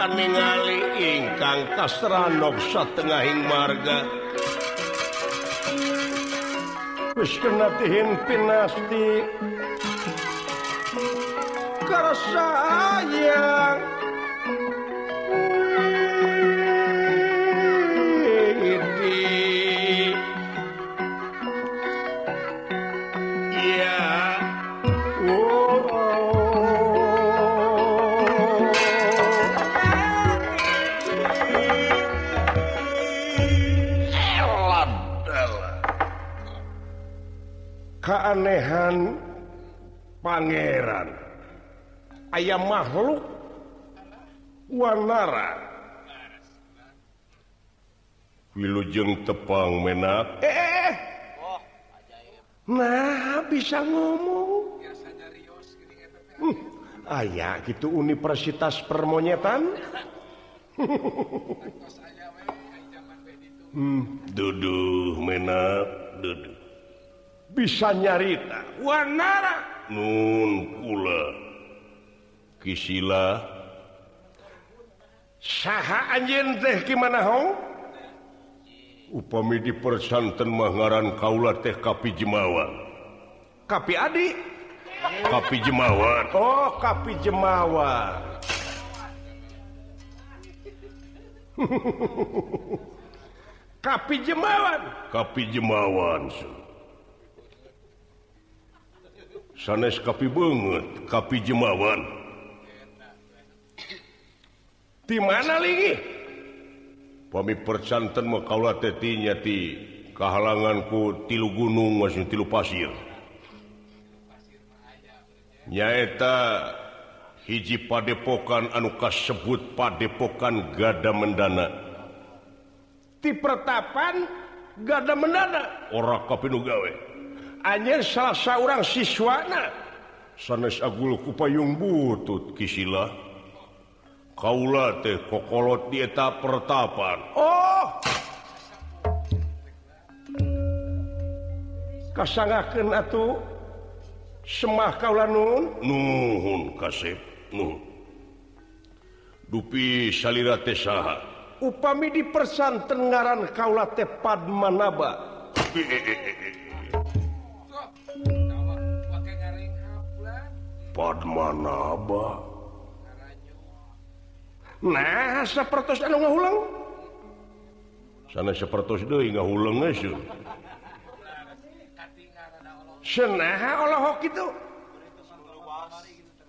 akan ningali ingkang kasranok satengahing marga. Wis kena tihin pinasti. Karena sayang pangeran. Ayam makhluk. Wanara Wilujeng tepang menak eh nah bisa ngomong. Hmm, ayah gitu Universitas Permonyetan. Hmm, duduh menak duduh. Bisa nyarita. Wanara nun kula. Kisila. Saha anjeun teh gimana upami di persanten Mangaran Kaula teh Kapi Jemawan. Kapi adi? Kapi Jemawan. Oh Kapi Jemawan. Kapi Jemawan. Kapi Jemawan sanes kapi banget kapi jemawan di mana lagi pami percanten kaulah tetinya ti kehalanganku tilu gunung masih tilu pasir nyaeta hiji padepokan anu kasebut padepokan gada mendana ti pertapan gada mendana ora kapi nu gawe anjir salah seorang siswana sanes agul kupayung butut kisila kaula teh kokolot di eta pertapan. Oh! Kasangakeun atuh. Semah kaula nun. Nuhun kasep nuhun. Dupi salira teh saha. Upami dipersanten ngaran kaula teh padmanaba. Padmanaba. nah seperti ulang sana seperti ulang senaha Allah itu.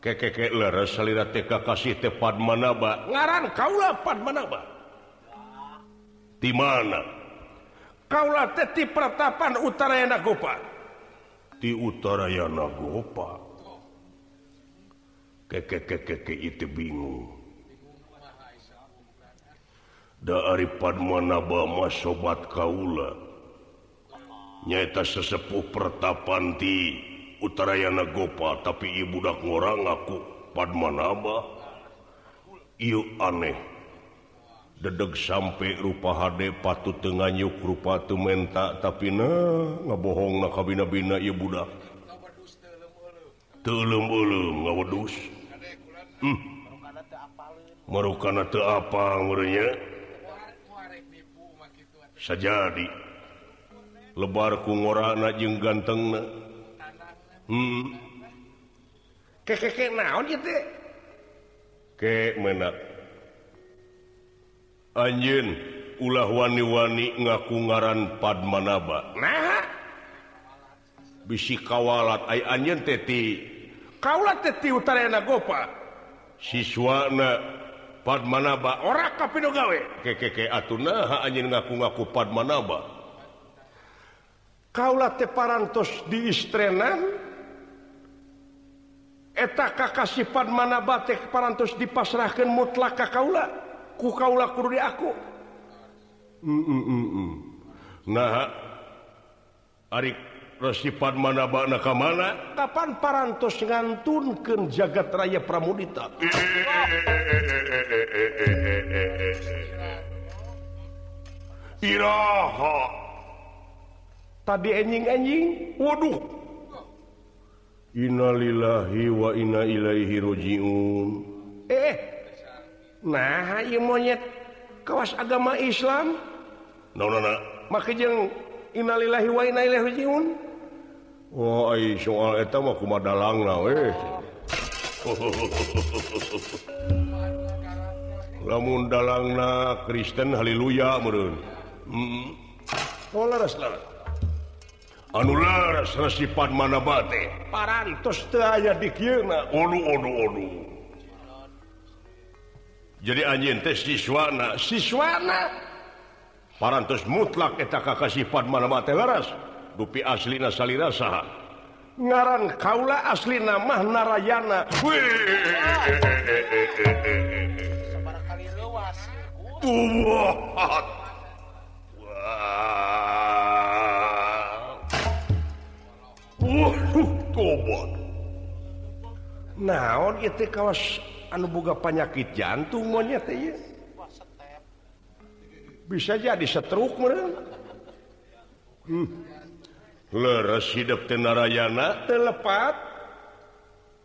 Kekeke leres salira teh kasih teh Padmanaba ngaran kaulah Padmanaba. di mana? Kaulah teti pertapan utara yang nagopa di utara yang nagopa kekekekeke itu bingung. Dari Padmanaba Mas sobat Kaula? Nyaita sesepuh pertapanti Utarayana Gopa tapi ibudak ngorang aku. Padmanaba Iu aneh. Dedeg sampai rupa HD patut tengah yuk rupa tementa tapi nah ngabohong na kabina-bina ibudak telum-ulum ngawedus merukan atau apanya saja di lebar ku ngorana jeung ganteng hmm. ke, ke, ke, naon menak anjin ulah wani-wani ngaku ngaran Padmanaba. Nah bisi kawalat ay anjin teti kaulat teti utara gopa? siswana Padmanaba ora gawe. Ngaku-ngaku Padmanaba kaulah teparantos di istrenan eta kakasih Padmanaba teh parantos dipasrahkan ka kaula. Ku kaula kurdi aku. Mm -mm -mm. mm. nah Ari resifat mana bana ke mana? Kapan parantos ngantunkan jagat raya pramudita? Iraha. Tadi enjing-enjing waduh. Innalillahi wa inna ilaihi rojiun. Eh, eh. nah ieu monyet. Kawas agama Islam? No no no make jeung innalillahi wa inna ilaihi rojiun. Oh, ay, soal ah, weh. lamun dalangna Kristen haleluya meureun. hmm. oh, laras laras. anu sifat mana bate parantos teu aya di jadi anjeun teh siswana siswana parantos mutlak eta kakak sifat mana bate laras dupi asli nasalina sah ngaran Kaula asli nama Narayana. Naon itu kawas anu boga penyakit jantung monyet ya bisa jadi setruk meren hmm. leres hidup Tenarayana telepat.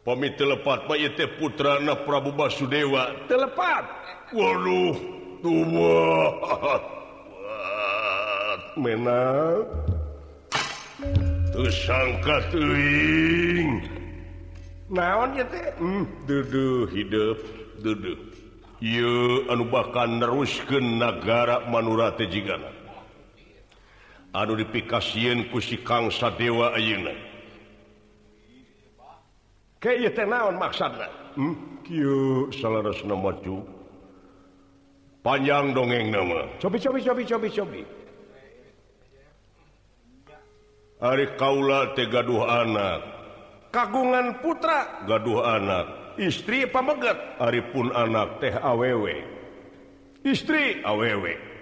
Pemi telepat Pak putra na Prabu Basudewa telepat. Waduh tua. Menang. Tersangka teuing. Naon ya hmm, hidup duduk ieu anu bakal neruskeun nagara Manura Tejigana dipikasiin kusi Kangsa Dewa Auna hmm? panjang dongeng nama. Ari Kaula Tegaduh anak. Kagungan putra. Gaduh anak. Istri pamegat. Aripun anak teh awewe istri. Awewe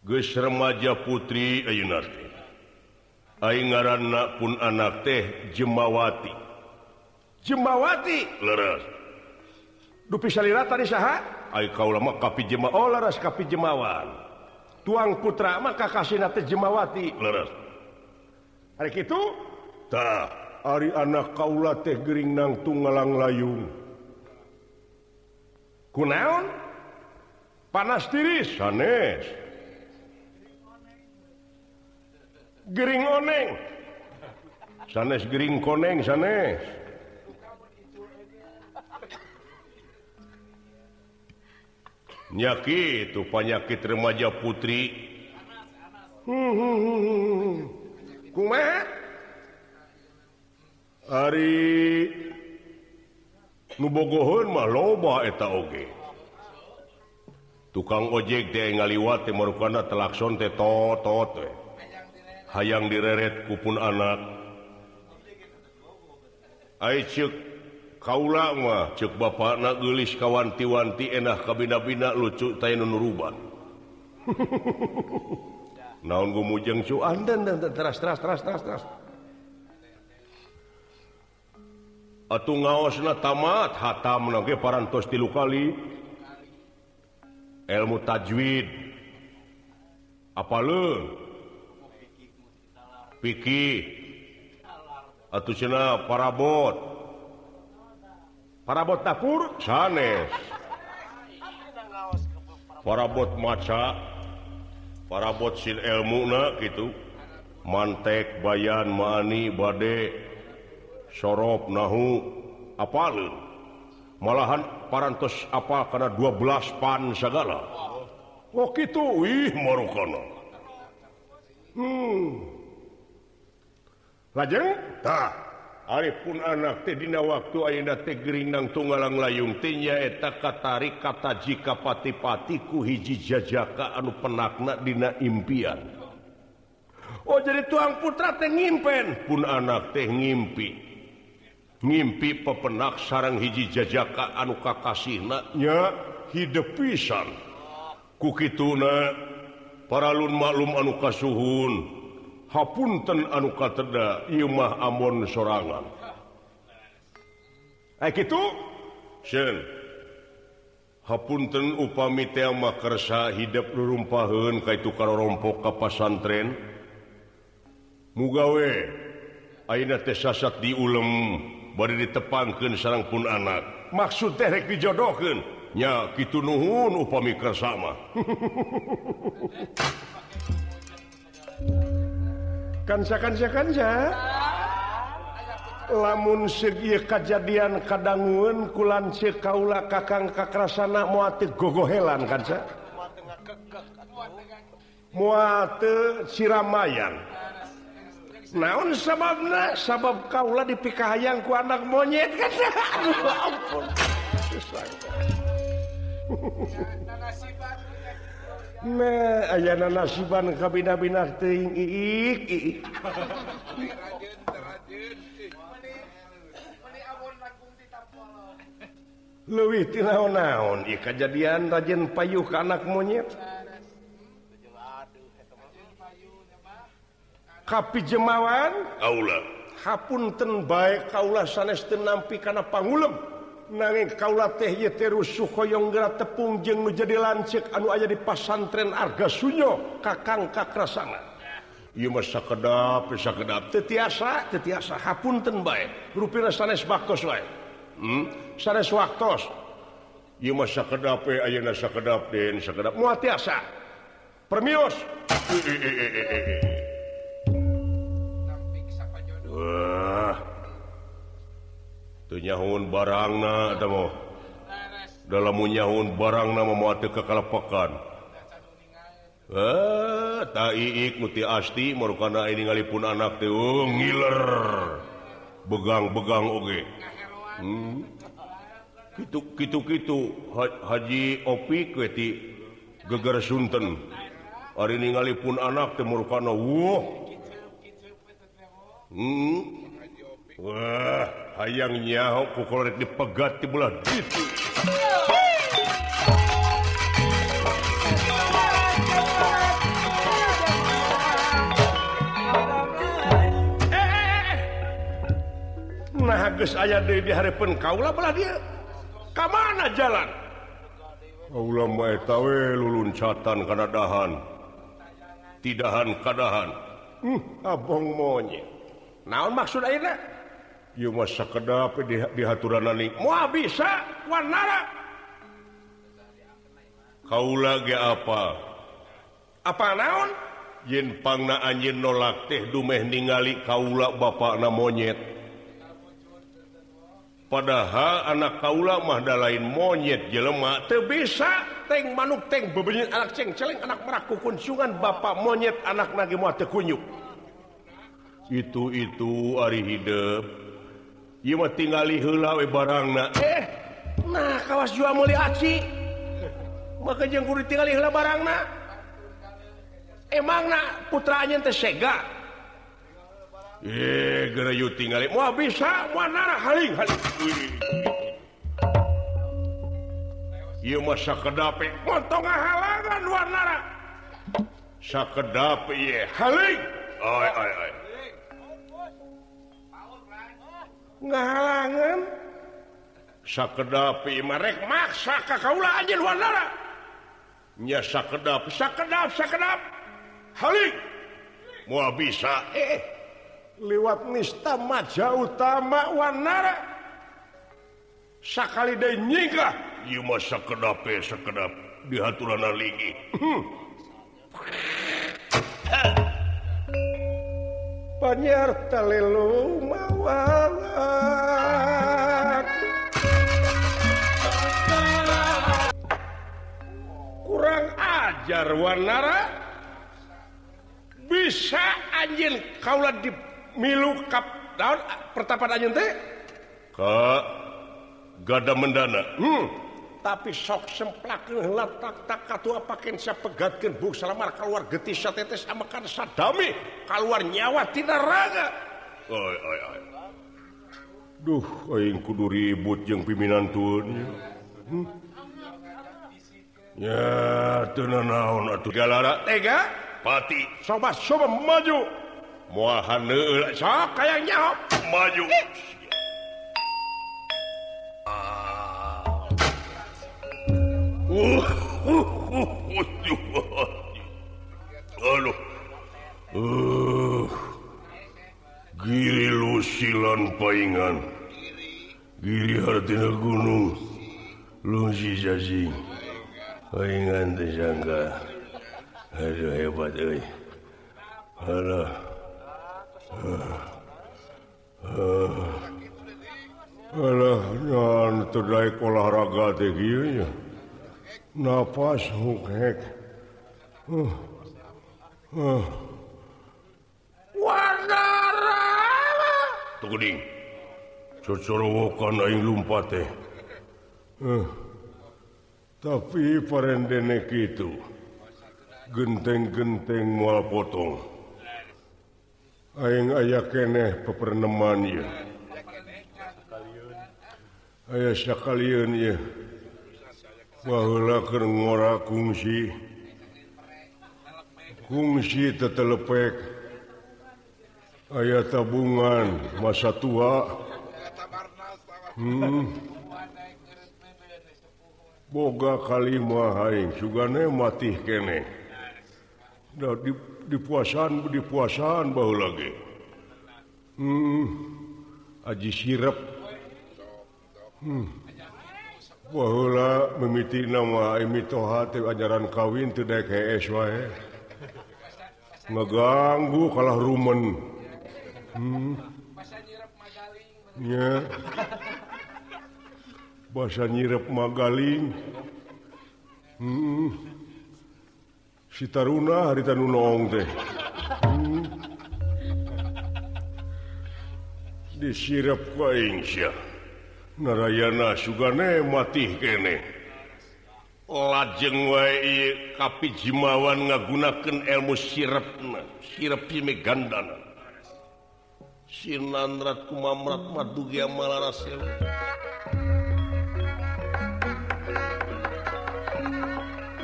Gus remaja putri ngaran Aing pun anak teh Jemawati. Jemawati? Leres Dupi salira tadi saha? Oh leres jemawan. Tuang putra maka kasih Jemawati. Leres Hari itu tak Ari anak kaula teh gering nang tunggalang layung. Kunaon? Panas tiris. Sanes. Gering oneng sanes Gering koneng sanes. Nyaki itu penyakit remaja putri. Kuma hari nubogohun mah loba eta oge. Tukang ojek dia ngaliwat timur kana telakson teh totot teh. hayang direret kupun anak. Kaulama cek Bapak nalis kawanti-wanti enak kabina-bina lucu taban naon gumujeng cu? Ah, Andan dan teras teras teras teras teras. Atuh ngaos na tamat hatam nage parantos tilu kali. Ilmu tajwid. Apa leung Piki atau Cina parabot. Parabot dapur? Sanes. Parabot maca. Parabot sin ilmu gitu. Mantek bayan mani bade. Sorop nahu. Apa malahan parantos apa karena 12 pan segala. Oh gitu. Wih marukana hmm. lajeng tak. Aripun anak Tedina waktu Aina Tegerang Tunggalang layungtinya eta Katari kata jika pati-patiku hiji jajaka anu penakna Dina impian. Oh jadi tuang putra teh ngimpen. Pun anak teh ngimpi. Ngimpi pepenak sarang hiji jajaka anu kakasihnya hidup pisan. Kukiuna para lun maklum anu kasuhun. hapunten anu kateda Imah Ambon sorangan. Gitu? Hapunten upami temakersa hidup rumpahun ka itu kalau rompok ke pasantren. Mugawe Aina tesasat di ulem bari ditepangkan sarang pun anak. Maksud terek dijodohkannya gitu nuhun upami kersama lamun segi kejadian kadangun kulan Kaula kakang kakrasana muatik gogohelan kan muate siramayan. Naon sababna? Sabab Kaula dipikahayang ku anak monyet kan ayana nasiban kabina-binak luwih ti naon-naon di kejadian rajin payuh ke anak monyet. Kapi jemawan hapun hapunten baik kaulah sanes nampi karena pangulem. nanging kaulah teh terus Sukoyong gerak tepung jeng menjadi lancik anu ayah di pasantren arga sunyo kakang kakrasana. Ieu mah sakedap sakedap tetiasa tiasa hapun tiasa hapunten bae. Rupina sanes baktos wae hmm? Sanes waktos. Ieu mah sakedap we ayeuna sakedap den sakedap. Moal tiasa. Permios Wah, nyahun barang dalamnyahun barang nama mau kekalapakan muti eh, asti merupakanpun anak oh, ngiler. Begang-begang oge. Hmm. Gitu-gitu Haji Opik geger Sunten. Hari ningalipun anak temurkan Wah. Hmm. hayang nyaho kukolorek dipegat di bulan gitu Nah, geus aya deui di hareupeun kaula belah dia. Ka mana jalan? Kaula mah eta we luluncatan kana dahan. Tidahan kadahan. Hmm, abong monyet. Naon maksud ayeuna? kedap dihaturan mau bisa warna kau lagi apa? Apa naon? Yinpangna anjin nolak teh dumeh ningali kaula bana monyet. Padahal anak kaula mahda lain monyet jelemak teu bisa. Teng manuk teng bebenyin anak ceng-celeng anak meraku kunjungan Bapak monyet anak lagi teu kunyuk. Itu itu Ari hidup. tinggalwe barang eh nah kawas jua muliaci maka jengkur tinggal barang na. emang na putranya tersega eh gerayu tinggal mau bisa mau haling haling. Iya mah sakedape montong halangan warna sakedape iya haling. Oi oi oi ngahalangan sakedapi merek maksa kakaulah aja anjeun wanara nya sakedap sakedap sakedap. Halik mau bisa. Eh, eh. lewat nista maja utama wanara sakali deh nyika ieu mah sakedap sakedap. Di haturan lagi hmm. banyarta lelung mawala kurang ajar warnara. Bisa anjing kaulah di milu kap daun pertapan anjing teh? Ke gada mendana. Hmm. tapi sok semplaklatua saya pegatkan Bu selama keluar getis tetes makan sadami keluar nyawa tidak raga oi, oi, oi. Duh aing kudu ribut yang pimpinan turnya hmm? ya tenan naon atuh. Galara tega? Pati. Sobat sobat maju. Muahan neula sok kayak nyaho. Maju. Eh. uh, Giri lusilan paingan Giri Hartina Gunung Lusi jajing Paingan tersangka Aduh hebat euy. Aduh. Aduh, non tuh olahraga teh kieu nya. napas hughek uh, aing lumpat teh uh. tapi parendenek itu. Genteng-genteng mual potong. Aing aya keneh peperneman ya. Aya sekalian ya. kungsi kungsi tetelepek aya tabungan masa tua hmm. boga kalimahing juga mati kene udah dipuasan dipuasan bau lagi hmm. Aji sirep hmm. Wahula memiti nama imitohati ajaran kawin tidak KS wae. Ngeganggu kalah rumen. Hmm. Ya. Bahasa nyirep magaling. Hmm. Si Taruna harita nu nong teh. Hmm. Disirep ka insya. Narayana Sugane mati kene. Lajeng wae kapi jimawan ngagunaken ilmu sirep sirep sime gandana. Sinanrat kumamrat madugia malarasewa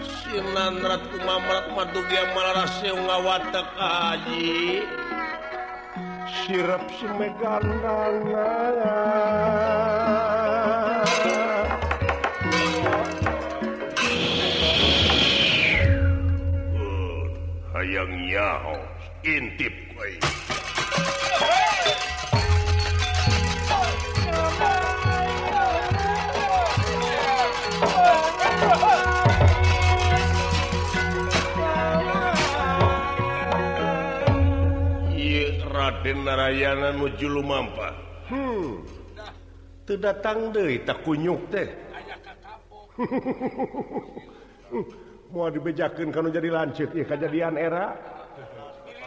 sinanrat kumamrat madugia malarasewa ngawata kaji sirep sime gandana nyaho intip Iya Raden Narayana nuju lumampa. Hmm. Teu datang deui tak kunyuk teh. Mau dibejakeun kanu jadi lanceuk ieu kejadian era.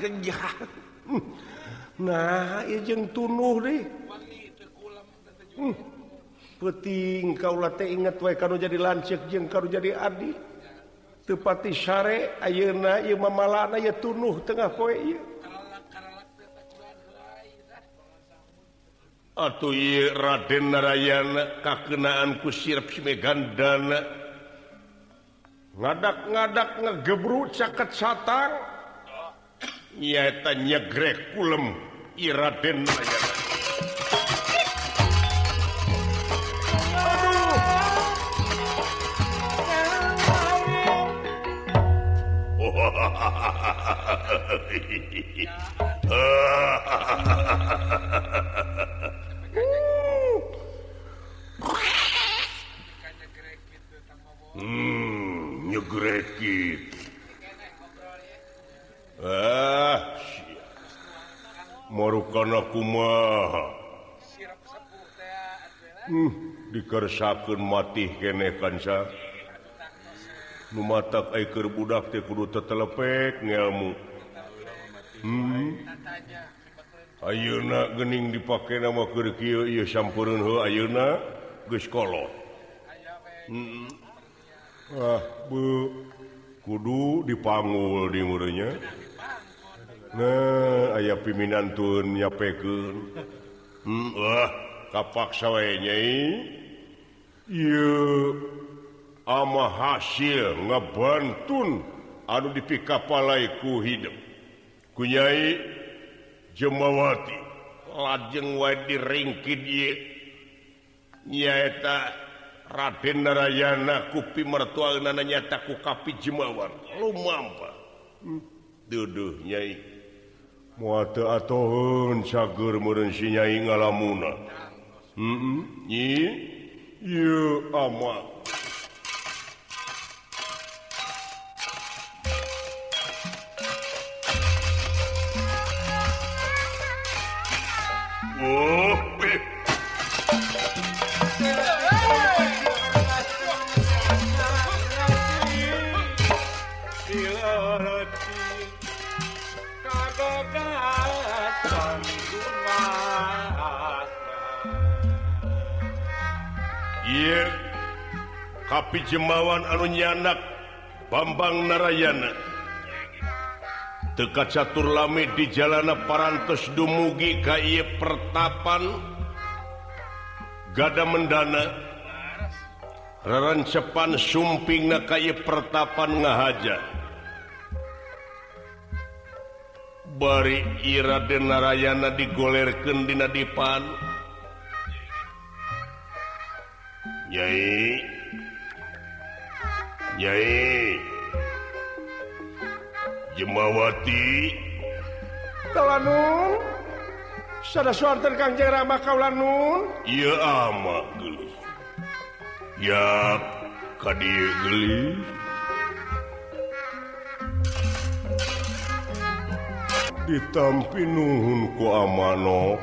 kerja hmm. nah izin tunuh deh. Hmm. peting kau ingat wa kalau jadi lanceuk jeng kalau jadi adi. Tepati syare ayeuna ieu mamalana ya tunuh tengah poe ieu. Atuh ieu Raden Narayana kakenaan ku sirep Simegandana ngadak-ngadak ngegebrut caket satang. tanya nyegrek kulem Iraden oh. sakun mati kene kansa numatak aiker budak teh kudu tetelepek ngelmu. Hmm. ayeuna gening dipake nama keur kieu ieu sampureun heuh ayeuna geus kolot. Hmm. ah bu kudu dipanggul di mureunya nah aya piminan tun nyapekeun. Hmm, ah kapaksa wae nyai. ama hasil ngebantun. Aduh dipikapalaiku hidup. Kunyai jemawati. Lajeng wa ringkid nyaeta Raden Narayana kupi mertua nananya ku kapi jemawan lu mampa hmm. duduh nyai. Muata atohun sagur murun si nyai ngalamuna. Hmm -hmm. you are one. tapi Jemawan Anunyanak Bambang Narayana dekat catur lami di jalana parantos dumugi Ky pertapan. Gada mendana. Rerancepan sumping na Ky pertapan ngahaja. Bari Iraden Narayana digolerkeun dina dipan. Yai Nyai. Jemawati. Kalanun. Sada suarten Kang Jerama Kaulanun Iya ama gelis Ya kadir gelis Ditampi nuhun ku amano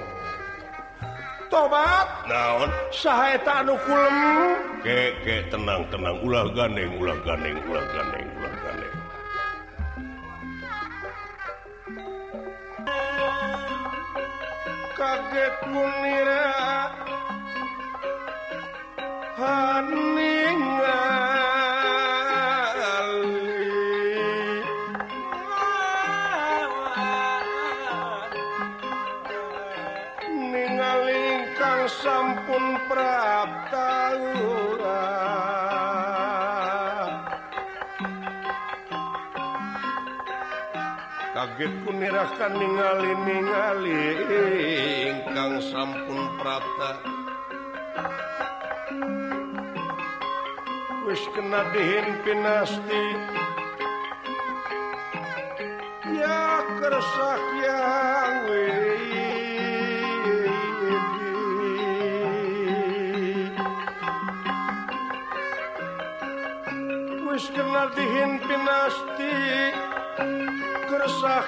tobat. Naon? Saya Keke tenang-tenang ulah gandeng ulah gandeng ulah gandeng ulah gandeng kaget munira hani kaget kunirakan ningali-ningali ingkang sampun prata. Wis kena dihimpinasti ya kersa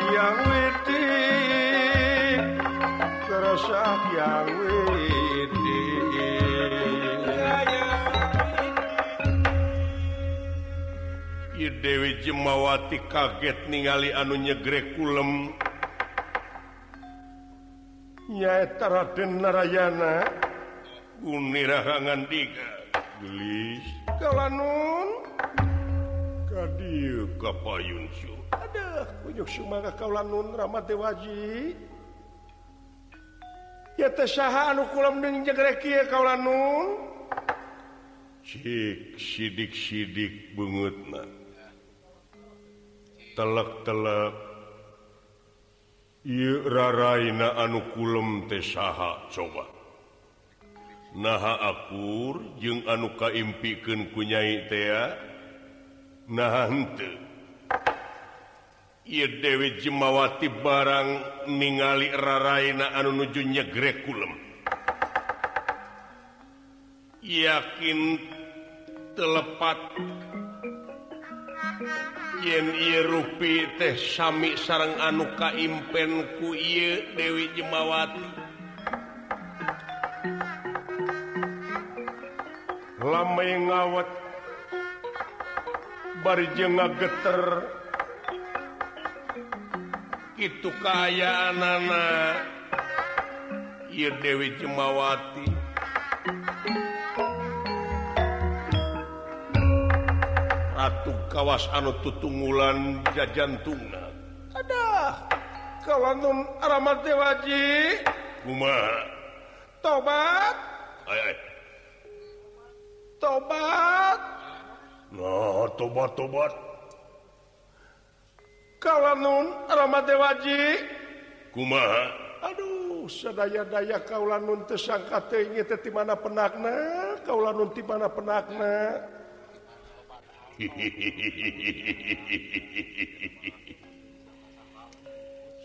yang witi terusap yang I Dewi Jemawati kaget ningali anu nyegrek kulem. Nyaeta Raden Narayana. Unirahangan diga. Gelis. Kalanun kadieu kapayun syukur Aduh, kunjuk si mangga kaula nun rahmat dewaji. Ya teh saha anu kulam deung jegrek kieu kaula nun? Cik sidik-sidik beungeutna. Telek-telek Ieu raraina anu kulem teh saha coba. Naha akur jeung anu kaimpikeun ku Nyai Tea Nah henteu. Dewi Jemawati barang ningali raraina anu nujunya Grekulum yakin telepat. Yen rupi teh Sami sarang anu kaimpen ku Dewi Jemawati. Lama ngawat jeung geter itu kaya nana. Dewi Cemawati. Ratu kawas anu tutunggulan jajantungna. Adah ada kalau dewaji. Waji tobat. Tobat. No, tobat tobat. kalanun Ramadewaji kumaha? Aduh sedaya-daya kaulanun tersangka di mana penakna? Kaulanun di mana penakna?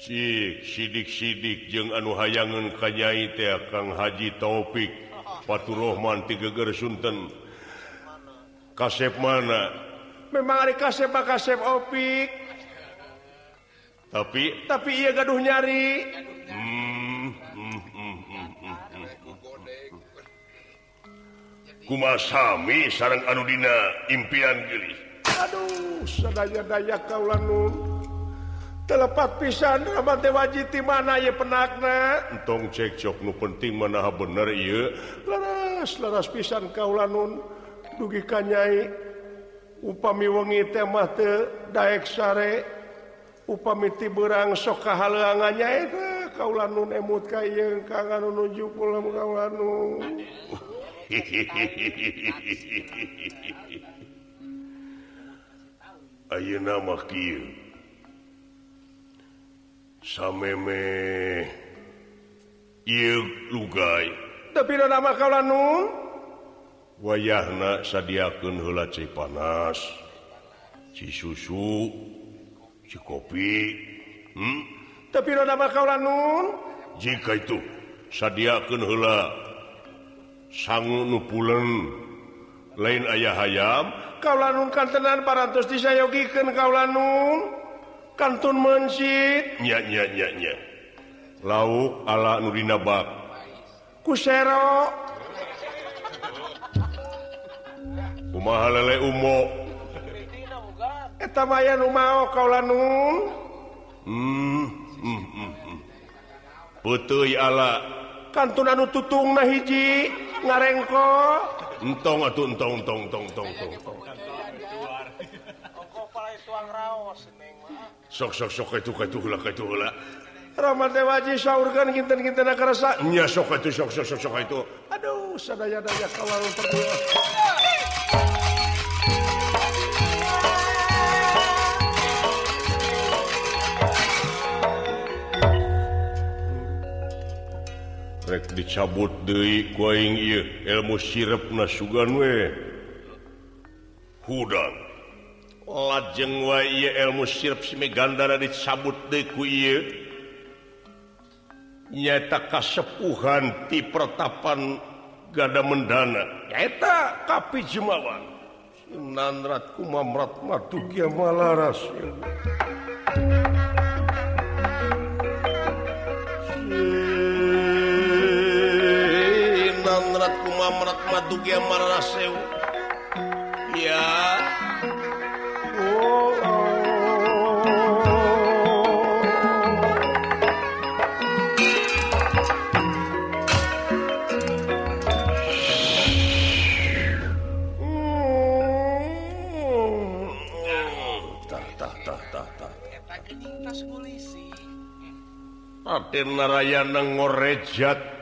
Sidik-sidik jeung anu hayangan kanyai teh Kang Haji Taufik Faturrahman tigager Sunten. Kasep mana? Memang hari kasep kasep opik. tapi tapi ia gaduh nyari. Kumasami sarang Anudina impian Geli Aduh sadaya daya kaulanun telepat pisan Rabat wajiti mana ya penakna? Entong cekcok nu penting mana bener iya laras laras pisan kaulanun dugi kanyai upami wengi temah teu daek sare. upamiti berang soka halangannya itu eh, kaulan nun emut kayeun kangen nuju pulang kaulan nun ayeuna mah kieu. Sameme ieu lugai. Tapi nama kaulan nun wayahna sadiakeun heula panas ci susu. kopi hmm? tapi nun. Jika itu heula hela sanggu nupulen lain ayah ayam. Kaulanun kantenan parantos disayogikan kaulanun kantun mensit. Nyanya nyanya lauk ala nurina bak kusero kumaha lele umok etaya mau kauun hmm, hmm, hmm, hmm. putu ala. Kantun anu tutung na hiji ngarengko. Entong atuh entong entong entong entong entong. Sok sok sok itu itu hula itu hula Ramad waji saurkan kinten kinten nak rasa nya sok itu sok sok sok sok itu aduh sadaya daya kalau berdua rek dicabut Dewi koing ilmu sirep we. Hudang. Lajeng wa ilmu sirep si Megandara dicabut deku nyata kasepuhan ti pertapan gada mendana. Nyata kapi jemawan Nanrat kumamrat madu kia malaras ya. sangat kumarat madu ya. Raden Narayana ngorejat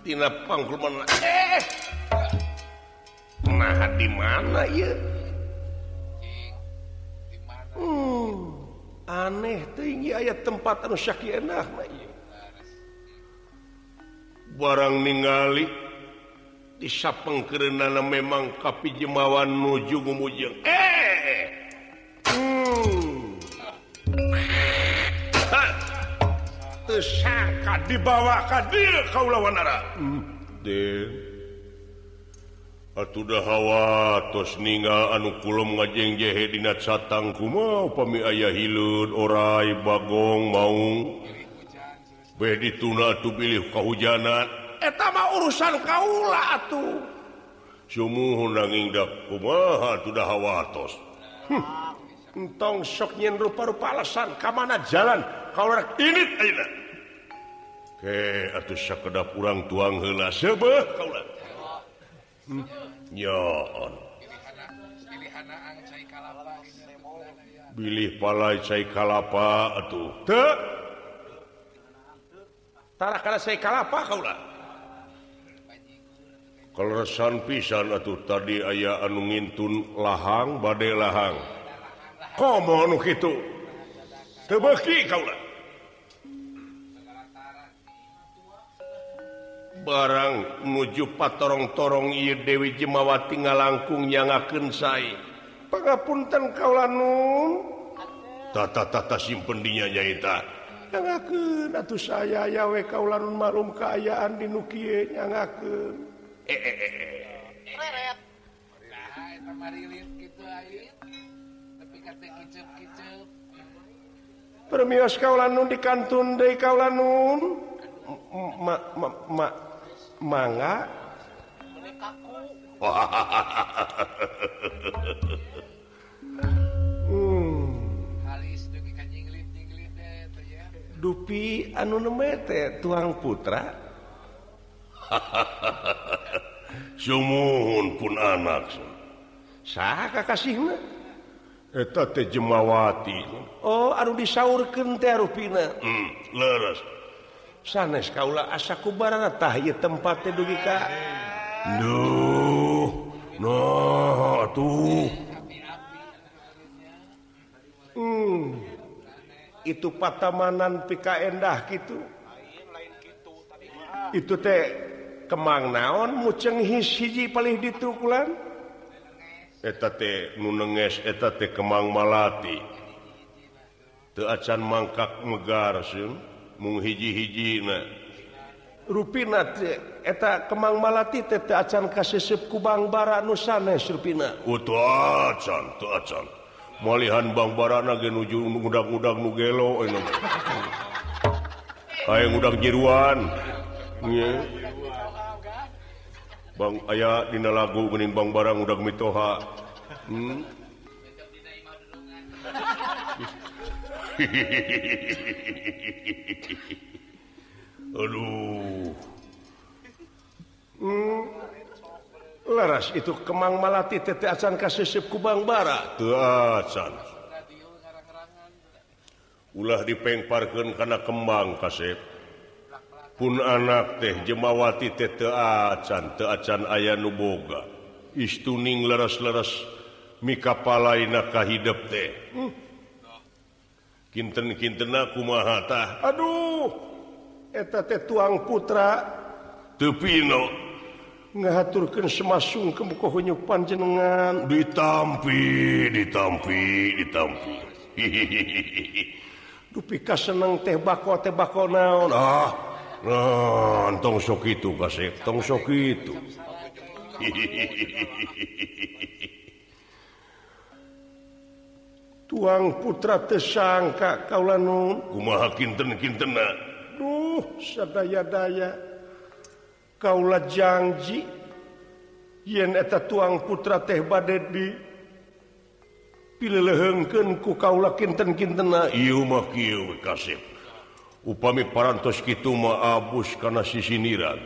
tina Tinapangkulman eh, eh nah di mana ya hmm, aneh tinggi ayat tempat anu syaki enak ieu. ya. barang ningali disapeng karena memang kapi jemawan nuju ngumujeng eh dibawa kauuh hmm, hawatos ningal anukulum ngajeng jehedina catang kuma. Pami aya hileud orai Bagong mau bedi tuna tuh pilih eta mah urusan kaula atuh. Sumuhun nanging dak kumaha tuh hawatos hm. entong sok nyen rupa-rupa alasan kamana jalan. Kalau ini tidak kedap kurang tuang hela seba pilih palai cair kalapa atuh. Tak tarah kalau saya kalapa kau lah pisan atuh tadi aya anu ngintun lahang badai lahang. Komo anu gitu tebeki kau lah barang nuju patorong-torong I Dewi Jemawati ngalangkung yang ngaken sai pengapunten kaulan nun tata-tata simpendinya nyaita yang ngaken atuh saya ya we kaulan marum kaayaan di nukie yang ngaken eh eh eh eh. Permios kaulanun di kantun dei kaulanun. Ma, ma, ma, manga hmm. dupi anu nemete tuang putra. Summohun pun anak sah kasih jemawati Oh aduh disaur kente ruina hmm, leres. sanes Kaula asakubaratah tempat du no. Hmm. itu patamanan PKdah gitu itu teh kemang naon muceng hiji paling ditukulan? Kemang Malati. Teacan mangkak megar sih menghiji-hiji ruinaeta Kemang Malati acan kasesep kubang bara nusanes Ruina oh, malihan Bang barana genuju udang-udang nugelo eh, aya udang jeruan. Bang aya dina lagu menimbang barang udang mitoha. Hmm? Aduh. Hmm. laras itu Kemang Malati teteasan kasesep Kubang Barat teasan ulah dipengparkan karena kembang kasep. Pun anak teh jemawati teteacan teacan ayah nuboga istuning leras-leras mikapalaina hidup teh. Hmm. kinten-kinten kumahatah Aduh eteta tuang putra. Tepino ngaturkan semasung ke mukohonyo panjenengan ditampi ditampi ditampi. Dupika seneng teh bako teh bako naon? Ah nah tong sok itu kasih tong sok itu. tuang putra tersangka kau Duh sadaya-daya. Kaulah janji yen eta tuang putra teh badet di ku kaulah kinten-kintena upami parantos gitu maabus karena kana sisiniran.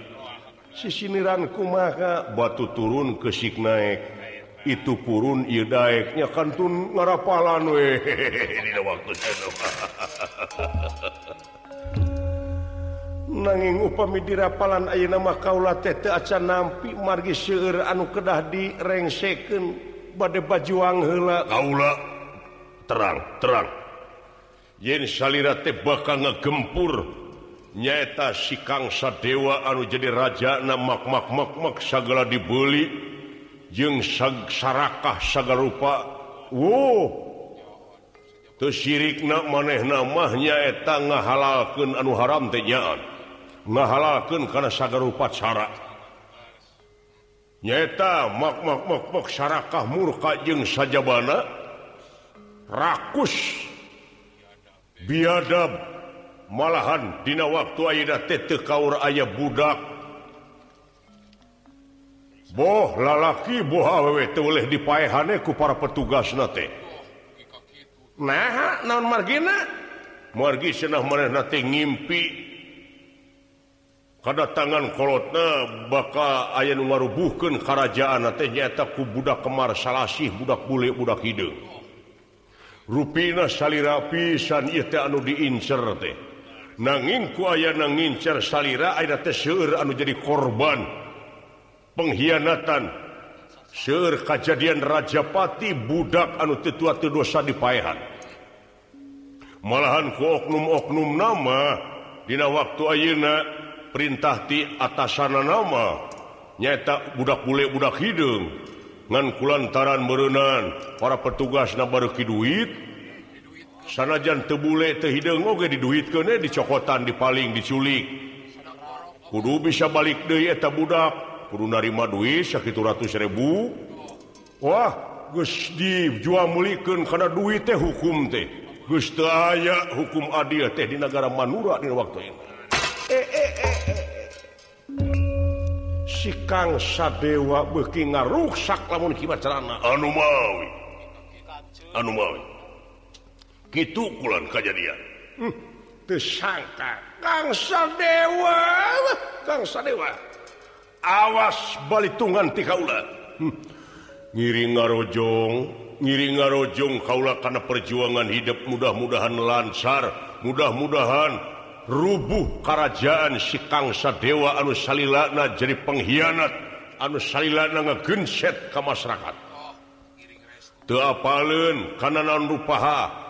Sisiniran kumaha? Batu turun ke sik naik itu purun daeknya kantun ngarapalan we nanging upami dirapalan Ayu nama kaula tete aca nampi margi seueur anu kedah direngseken bade bajuang hela kaula terang terang. Yen salirate bakal ngegempur nyata sikangsa dewa anu jadi raja namakmakmakmak segala dibeli. sarakah saga rupa wow. syirik maneh namanya ngahalalkan anu haram tenyaan ngahalalkan karena saga rupa cara. Mak mak sarakah murka jeung sajabana rakus. Biadab malahan dina waktu Aida tete kaur ayah budak. boh lalaki buwe oleh dipahaneku para petugas nate. Nah non margina? Margi senah merenate ngimpi. Kedatangan kolotna eh, baka aya ngarubuhkan kerajaan nyata ku budak kemar salasih budak bule budak hidung ruina ieu teh anu diincer teh. Nangingku aya nangincer salira anu jadi korban. pengkhianatan. Sur kejadian Rajapati budak anu tetua dosa dipahan malahan koknum-oknum nama Dina waktu Ayeuna perintahti sana nama nyata budak bule budak hidung. Ngan kulantaran merenan para petugas nabarki duit. Sanajan tebule tehidung oge diduit kene dicokotan dipaling diculik. Kudu bisa balik deeta budak. kudu narima duit sakit ratus ribu. Wah Gusti jual mulikan karena duit teh hukum teh. Gusti aya hukum adil teh di negara Manura di waktu ini. Eh, eh, eh, eh. eh. si Kang Sadewa beki ngaruksak lamun kibat celana anu mawi. Anu mawi. Gitu kulan kejadian hmm. tersangka. Kang Sadewa. Kang Sadewa. awas balitungan ti Kaula. Hmm. ngiring ngarojong ngiring ngarojong Kaula karena perjuangan hidup mudah-mudahan lancar mudah-mudahan rubuh kerajaan sikangsa Dewa anu Salilana jadi pengkhianat anu Salilana ngegenset ke masyarakat. Tuapalun karena non rupaha?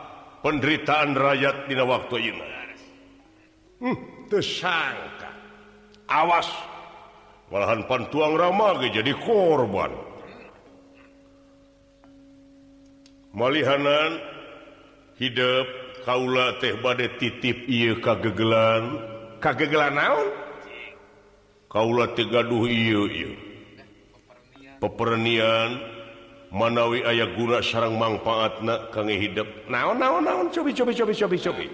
Penderitaan rakyat dina waktu ini hmm, tersangka awas malahan pantuang ramage jadi korban. Malihanan hidup Kaula teh badai titip ia kagegelan. Kagegelan naon? Kaula tegaduh iya iya pepernian manawi ayah guna sarang mangfaatna kange hidup. Naon naon naon? Cobi cobi cobi cobi cobi.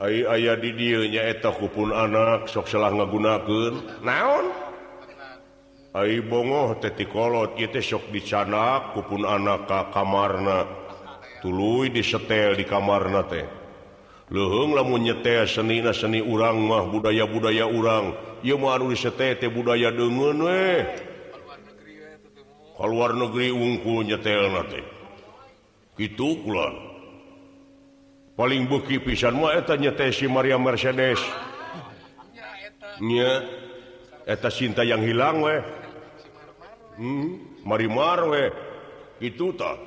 Ay, ayah didnya eteta kupun anak sok salah ngagunaken naon Ay ieu teh sok dicanak kupun anak ka kamarna tulu disetel di kamarna teh lehung lamun nyete seni na seni urang mah budaya-budaya urang ia mau disetel teh budaya dengen weh keluar negeri ungku nyetel na teh gitu kulan paling buki pisan nyetesi Maria Mercedeseta cinta yang hilang we. Hmm, Marimar we. Itu tak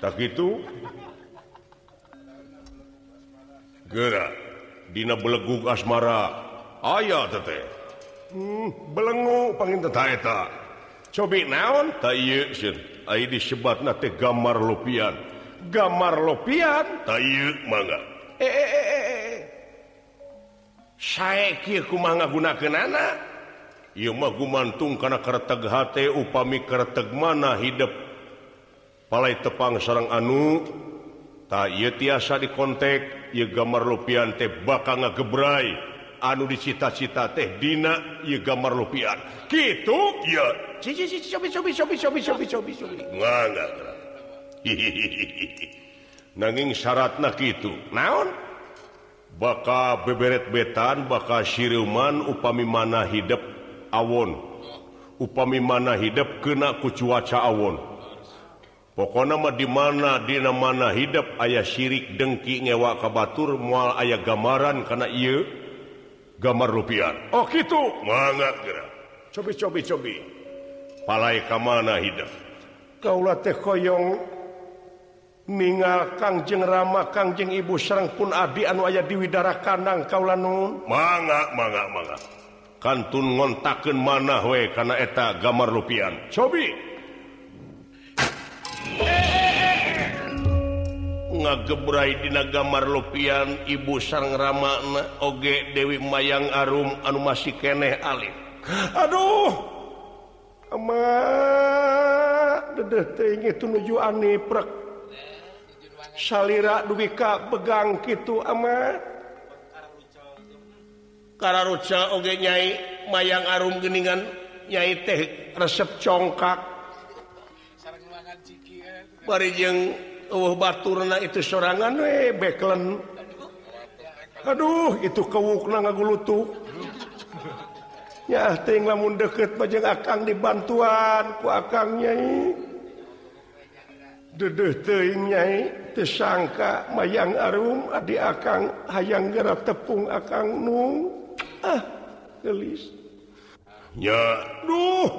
tak itu. Gerak Dina belegu asmara. Aya tete hmm, belenggu pangin tetaeta cobi naon? Tay disebat na gambar lupian. gambar lopian gumantung karena kerteg HT upami kerteg mana hidup. Palai tepang seorang anu tak tiasa dikontek ia gambar lopian teh bakal ngebrai anu dicita-cita teh Dina ia gambar lopian gitu ya nanging syarat na itu naon? Baka beberet betan baka siruman upami mana hidup awon. Upami mana hidup kena ku cuaca awon. Pokok nama di mana di mana hidup ayah syirik dengki ngewa kabatur mual ayah gambaran karena iya gambar rupiah. Oh gitu mangat gerak. Cobi cobi cobi. Palai kamana hidup kaulah teh koyong. Minga Kangjeng Rama Kangjeng Ibu Serang pun adi anu aya di Widara Kanang Kalanun manga manga manga. Kantun ngontakeun mana we karena eta gambar lupian cobi. Ngagebrai dina gambar lupian Ibu Serang Rama oge Dewi Mayang Arum anu masih keneh alit aduh. Ama dedeh teu nuju ane prek. salira dubika pegang gitu ama. Karoca oge nyai mayang arum geningan nyai teh resep congkak. Bari jeung eueuh baturna itu sorangan we beklen. Aduh itu kewukna ngagulutu. Ya teuing lamun deukeut mah jeung akang dibantuan ku akang nyai. dudunyai tersangka mayang arum Adi akang hayang gera tepung akang nung ah gelis. Ya duh!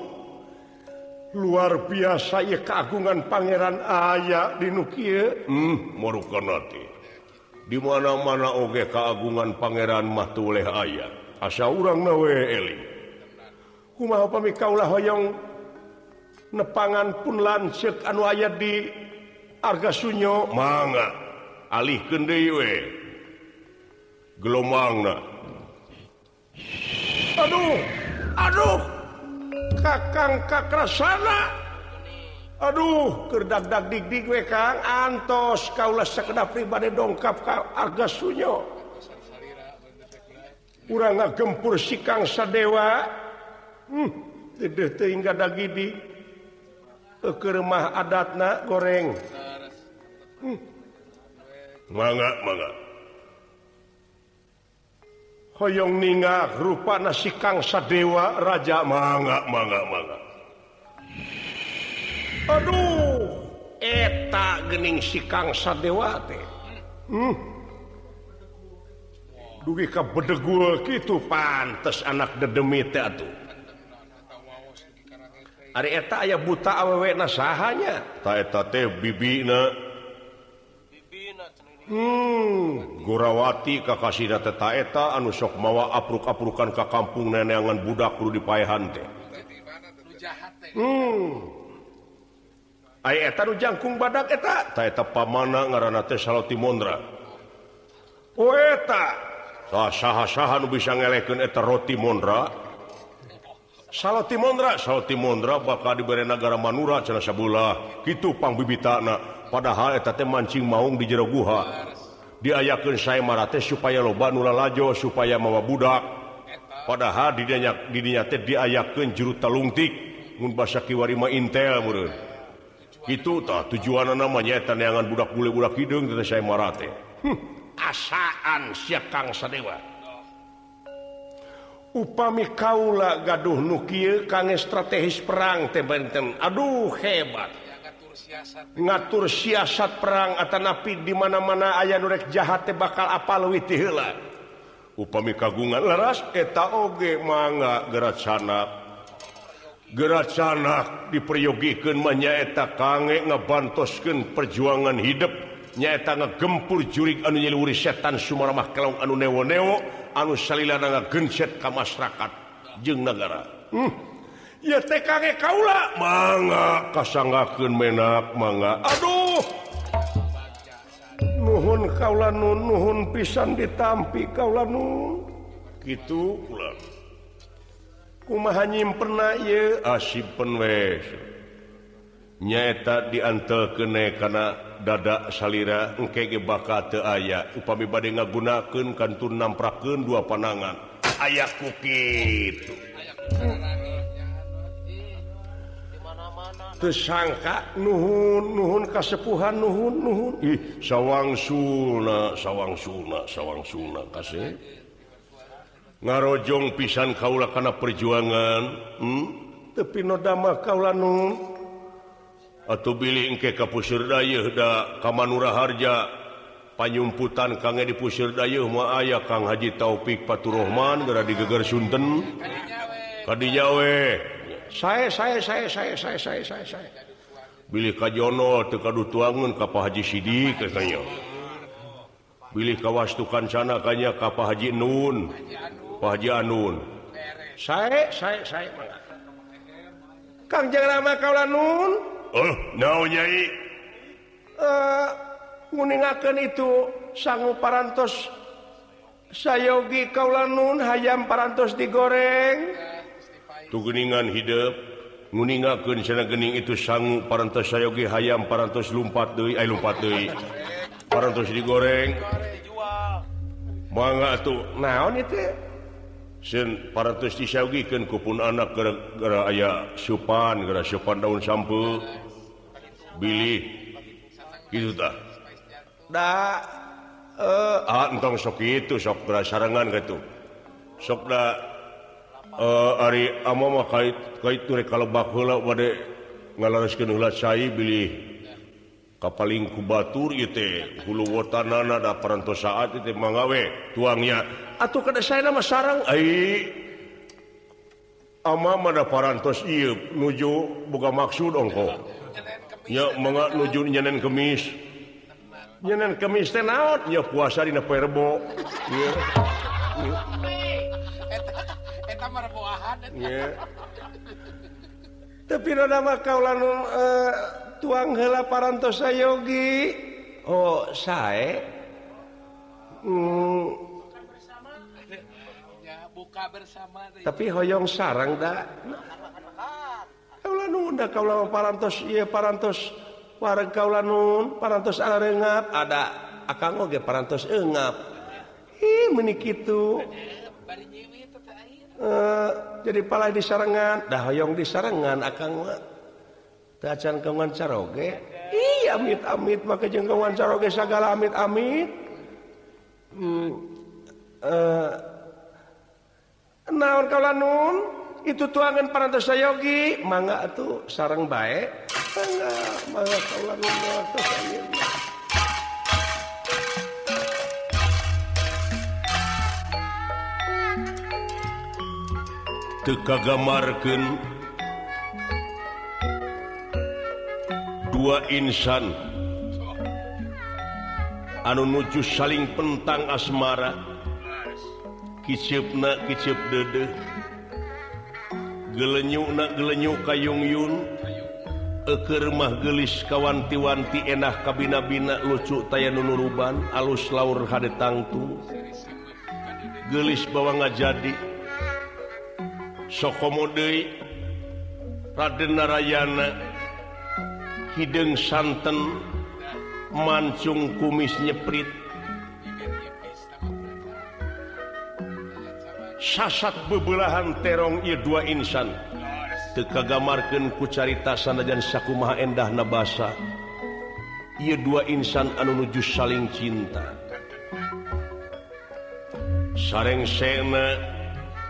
Luar biasa ya keagungan pangeran ayah di Nukia hmm, Marukanati di mana mana oge keagungan pangeran mahtu oleh ayah asa orang nawe eling kumaha pami kaulah hoyong nepangan pun lancet anu ayat di harga Sunyo manga alih kewe gelombang Aduh Aduh. Kakang kakrasana. Aduh kedagdag digdik we Kang. Antos kaulah sekedap pribadi dongkap ka harga Sunyo kurang gempur si Kang Sadewa. Hmm, tidak tinggal dagidi ke rumah adatna goreng. manga manga Hoong ninga rupa nasi Kangsa Dewa Raja. Manga manga manga Aduh eta gening si Kangsa sadewa teh. Hmm. dugi ka bedegul gitu pantes anak dedemi teh atuh. Ari eta aya buta awewe nasahanya. Ta eta teh bibina. hmm, Gurawati kakasih tetaeta anu sok mawa apruk-aprukan ke kampung neneangan budak perlu dipayahan teh. Hmm. jangkung badak eta pamana ngaran Timondra oh. oh, sah-sahan bisa ngeleken eta roti Mondra Saltimondra Saltimondra bakal diberi negara Manura Canasablah gitu pang bibita anak padahal eteta mancing maung di jero guha diayakan saya marate supaya loba nula lajo supaya mawa budak. Padahal didanyak didinyate diayakan juru talungtik. Mun basa kiwarima intel meureun. Itu tah tujuan namanya eta neangan budak bule-budak hideung teh saya marate hm, asaan sia Kang Sadewa. Upami kaula gaduh nu kieu kangge strategis perang teh benten. Aduh hebat. ngatur siasat perang atau napi dimana-mana ayah nurrek jahatnya bakal apal witila upami kagungan leras eta oge manga gerak sanak gerak sanak diperyogikan menyaeta kangge ngebantoskan perjuangan hidup. Nyaeta ngegempur jurik anu nyeluri setan sumaramah kelong anu newo-newo anu salila genset ke masyarakat. Jeng negara hmm. TKG Kaula. Manga kasangken menak manga. Aduh! Nuhun kaula nun nuhun pisan ditampi kaula nun gitu kumaha nyimpen ye asipen wes nyaeta diantel kene karena dada salira engkege bakal teu aya. Upami bade ngagunakeun kantun namprakeun dua panangan. Ayaah kuki aya tersangka Nuhun Nuhun kasepuhan Nuhun Nuhun. Ih sawang Suna sawang Suna sawang Suna kasih. Ngarojong pisan Kaula karena perjuangan hmm? tapi nodama Kaula Nun atau billing ke da Kamanura Harja. Panyumputan kange di Pusyirdayo ma aya Kang Haji Taufik paturohman gara digeger Sunten. Kadijawe saya saya saya saya saya saya saya saya. Billy Kajono tekadu tuangun kapah Haji Sidi katanya Billy kawastukan sana kanya kapah Haji Nun Pak Haji Anun. Saya saya saya Kang jangan lama kaula nun? Eh, oh nau nyai? Eh, uh, nguningakan itu sanggup parantos sayogi kaula nun? Hayam parantos digoreng? tugeningan hidup nguningakeun sana gening itu sangu parantos sayogi hayam parantos lumpat deui ay lumpat deui. Parantos digoreng. Mangga atuh naon itu Sen parantos disawgikeun ku pun anak gara-gara aya supan gara supan daun sampe. Bilih. Gitu tah. Da eh ah entong sok itu sok gara sarangan gitu sok da Uh, Ari ama kalaulah kapaling kubatur hulu wotanana ada peranto saat itu manggawe tuangnya atau kada saya nama sarang ai. Ama ada parantos iya nuju buka maksud ongko ya mangga nuju nyenen kemis. Nyenen kemis teh naon? Ya puasa dina perbo ya, ya. tapi nama kau uh, tuang hela parantosa Yogi? Oh saya hmm. mm. buka bersama tapi hoyong sarang dak kalau parantos iya parantos. Warga kaulanun parantos arengap. Ada akang oge parantos engap. Ih menikitu eh, jadi pala di sarangandah hoyong di sarangan akan tacan kewan caroge. Iya amit amit maka jeng kewan caroge segala amit amit hmm, uh, naon kalau nun? Itu tuangan parantos sayogi. Mangga tuh sarang baik mangga mangga kalau nun mangga tekagamarken dua insan. Anu nuju saling pentang asmara. Kicipna kicip dede gelenyuk gelenyu gelenyuk kayungyun eker mah gelis kawanti-wanti enah kabina-bina lucu taya nunuruban alus laur hade tangtu gelis bawa ngajadi. jadi sokomode Radenarayana hidung santen mancung kumis nyeprit sasak bebelahan terong ia dua insan tekagamarkan kucarita sanajan sakumaha endah nabasa ia dua insan anu nuju saling cinta. Sareng sena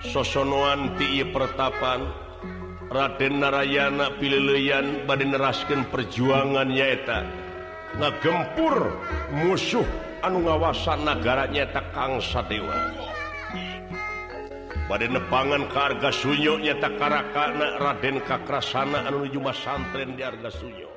sosonoan ti pertapan. Raden Narayana Pililian bad nerasken perjuangan nyaeta ngagempur musuh anu ngawasan negaranya takangsa dewa. Bad nepangan keharga Sunyo nyata karakana Raden Kakrasana anu Mas santren di harga Sunyo.